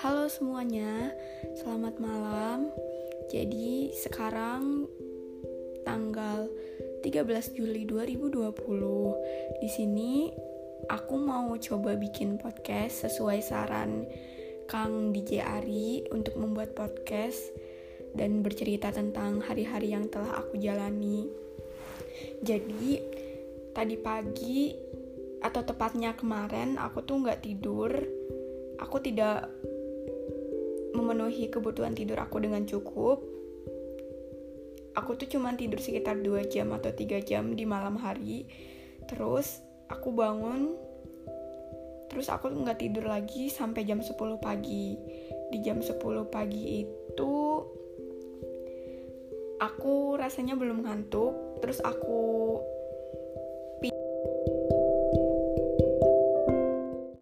Halo semuanya, selamat malam. Jadi sekarang tanggal 13 Juli 2020. Di sini aku mau coba bikin podcast sesuai saran Kang DJ Ari untuk membuat podcast dan bercerita tentang hari-hari yang telah aku jalani. Jadi tadi pagi atau tepatnya kemarin aku tuh nggak tidur aku tidak memenuhi kebutuhan tidur aku dengan cukup aku tuh cuma tidur sekitar 2 jam atau 3 jam di malam hari. Terus aku bangun terus aku nggak tidur lagi sampai jam 10 pagi. Di jam 10 pagi itu aku rasanya belum ngantuk terus aku